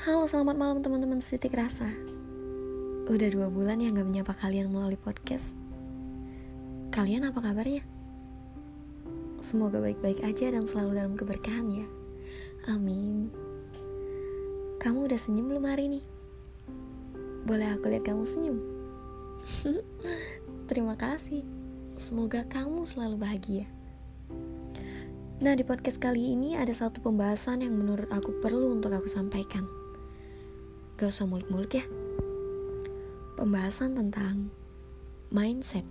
Halo selamat malam teman-teman setitik rasa Udah dua bulan ya gak menyapa kalian melalui podcast Kalian apa kabarnya? Semoga baik-baik aja dan selalu dalam keberkahan ya Amin Kamu udah senyum belum hari ini? Boleh aku lihat kamu senyum? Terima kasih Semoga kamu selalu bahagia Nah, di podcast kali ini ada satu pembahasan yang menurut aku perlu untuk aku sampaikan. Gak usah muluk-muluk ya. Pembahasan tentang mindset.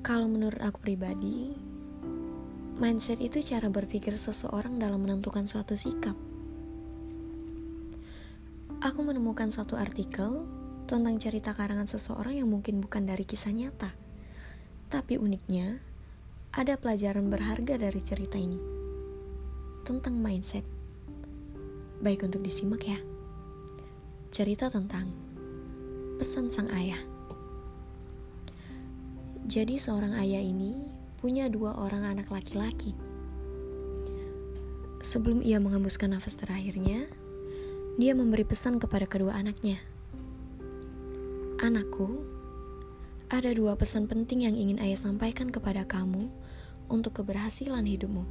Kalau menurut aku pribadi, mindset itu cara berpikir seseorang dalam menentukan suatu sikap. Aku menemukan satu artikel tentang cerita karangan seseorang yang mungkin bukan dari kisah nyata. Tapi uniknya, ada pelajaran berharga dari cerita ini tentang mindset. Baik untuk disimak ya. Cerita tentang pesan sang ayah. Jadi seorang ayah ini punya dua orang anak laki-laki. Sebelum ia mengembuskan nafas terakhirnya, dia memberi pesan kepada kedua anaknya. Anakku, ada dua pesan penting yang ingin ayah sampaikan kepada kamu untuk keberhasilan hidupmu.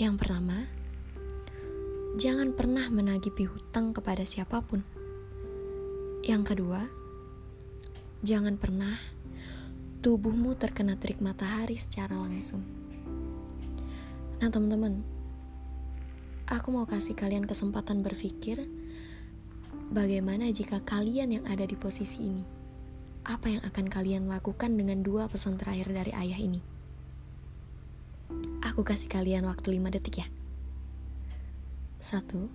Yang pertama, jangan pernah menagih hutang kepada siapa pun. Yang kedua, jangan pernah tubuhmu terkena terik matahari secara langsung. Nah, teman-teman, aku mau kasih kalian kesempatan berpikir bagaimana jika kalian yang ada di posisi ini. Apa yang akan kalian lakukan dengan dua pesan terakhir dari ayah ini? Aku kasih kalian waktu 5 detik ya. Satu,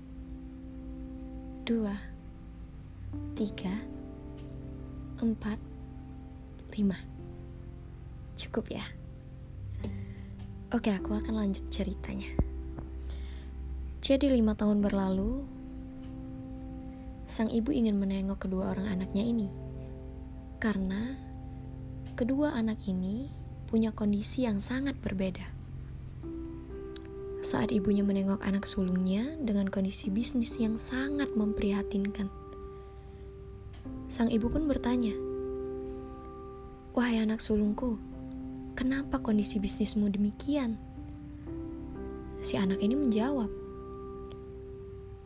dua, tiga, empat, lima. Cukup ya. Oke, aku akan lanjut ceritanya. Jadi lima tahun berlalu, sang ibu ingin menengok kedua orang anaknya ini karena kedua anak ini punya kondisi yang sangat berbeda. Saat ibunya menengok anak sulungnya dengan kondisi bisnis yang sangat memprihatinkan, sang ibu pun bertanya, "Wahai anak sulungku, kenapa kondisi bisnismu demikian?" Si anak ini menjawab,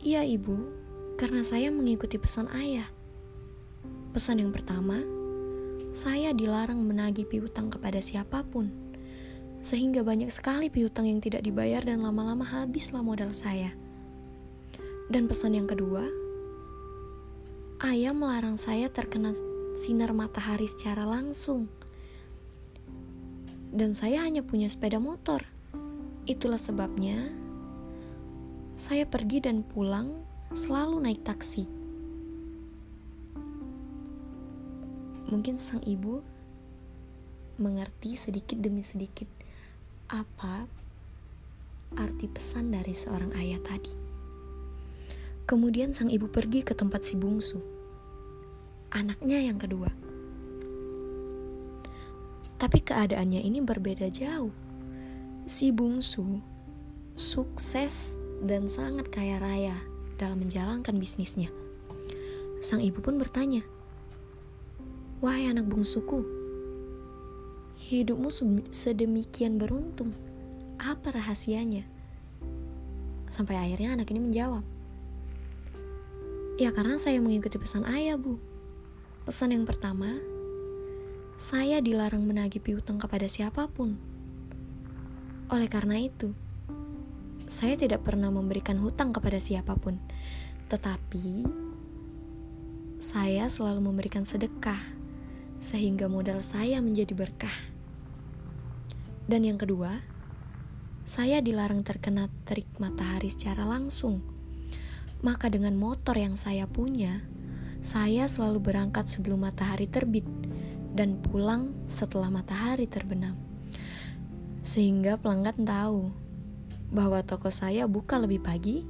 "Iya, ibu, karena saya mengikuti pesan ayah." Pesan yang pertama, saya dilarang menagih piutang kepada siapa pun. Sehingga banyak sekali piutang yang tidak dibayar dan lama-lama habislah modal saya. Dan pesan yang kedua, ayah melarang saya terkena sinar matahari secara langsung. Dan saya hanya punya sepeda motor. Itulah sebabnya saya pergi dan pulang selalu naik taksi. Mungkin sang ibu mengerti sedikit demi sedikit apa arti pesan dari seorang ayah tadi. Kemudian sang ibu pergi ke tempat si bungsu, anaknya yang kedua. Tapi keadaannya ini berbeda jauh. Si bungsu sukses dan sangat kaya raya dalam menjalankan bisnisnya. Sang ibu pun bertanya, Wahai anak bungsuku, hidupmu sedemikian beruntung. Apa rahasianya? Sampai akhirnya anak ini menjawab, Ya karena saya mengikuti pesan ayah, Bu. Pesan yang pertama, saya dilarang menagih piutang kepada siapa pun. Oleh karena itu, saya tidak pernah memberikan hutang kepada siapa pun, tetapi saya selalu memberikan sedekah sehingga modal saya menjadi berkah. Dan yang kedua, saya dilarang terkena terik matahari secara langsung. Maka dengan motor yang saya punya, saya selalu berangkat sebelum matahari terbit dan pulang setelah matahari terbenam. Sehingga pelanggan tahu bahwa toko saya buka lebih pagi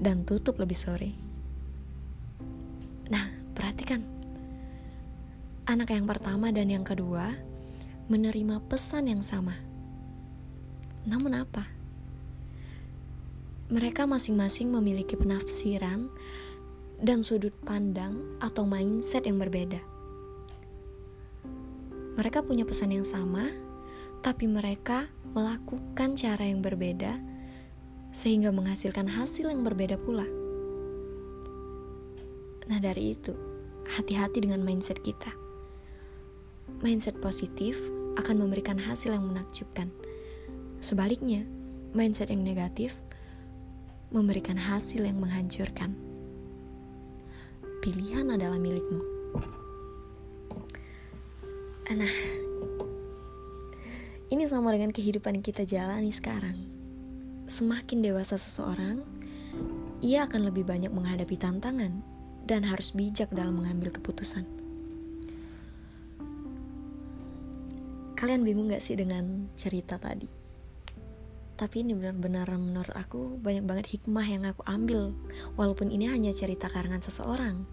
dan tutup lebih sore. Nah, perhatikan anak yang pertama dan yang kedua menerima pesan yang sama. Namun apa? mereka masing-masing memiliki penafsiran dan sudut pandang atau mindset yang berbeda. Mereka punya pesan yang sama, tapi mereka melakukan cara yang berbeda sehingga menghasilkan hasil yang berbeda pula. Nah, dari itu, hati-hati dengan mindset kita. Mindset positif akan memberikan hasil yang menakjubkan. Sebaliknya, mindset yang negatif memberikan hasil yang menghancurkan. Pilihan adalah milikmu. Nah, ini sama dengan kehidupan yang kita jalani sekarang. Semakin dewasa seseorang, ia akan lebih banyak menghadapi tantangan dan harus bijak dalam mengambil keputusan. Kalian bingung gak sih dengan cerita tadi? Tapi ini benar-benar menurut aku banyak banget hikmah yang aku ambil Walaupun ini hanya cerita karangan seseorang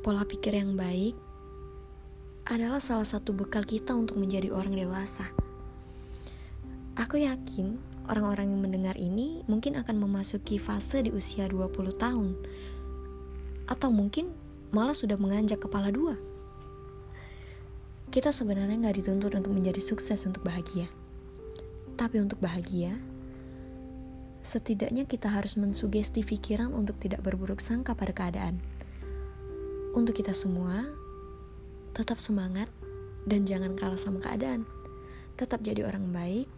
Pola pikir yang baik adalah salah satu bekal kita untuk menjadi orang dewasa. Aku yakin orang-orang yang mendengar ini mungkin akan memasuki fase di usia 20 tahun. Atau mungkin malah sudah menganjak kepala dua. Kita sebenarnya nggak dituntut untuk menjadi sukses untuk bahagia. Tapi untuk bahagia, setidaknya kita harus mensugesti pikiran untuk tidak berburuk sangka pada keadaan. Untuk kita semua, tetap semangat dan jangan kalah sama keadaan. Tetap jadi orang baik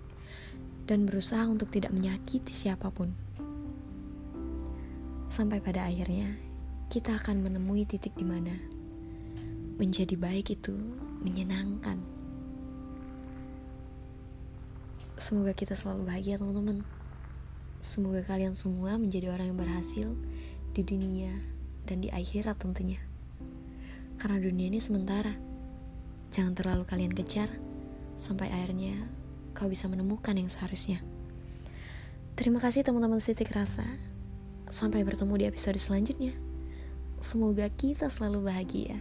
dan berusaha untuk tidak menyakiti siapa pun. Sampai pada akhirnya, kita akan menemui titik di mana menjadi baik itu menyenangkan. Semoga kita selalu bahagia, teman-teman. Semoga kalian semua menjadi orang yang berhasil di dunia dan di akhirat tentunya karena dunia ini sementara. Jangan terlalu kalian kejar, sampai akhirnya kau bisa menemukan yang seharusnya. Terima kasih teman-teman setitik rasa. Sampai bertemu di episode selanjutnya. Semoga kita selalu bahagia.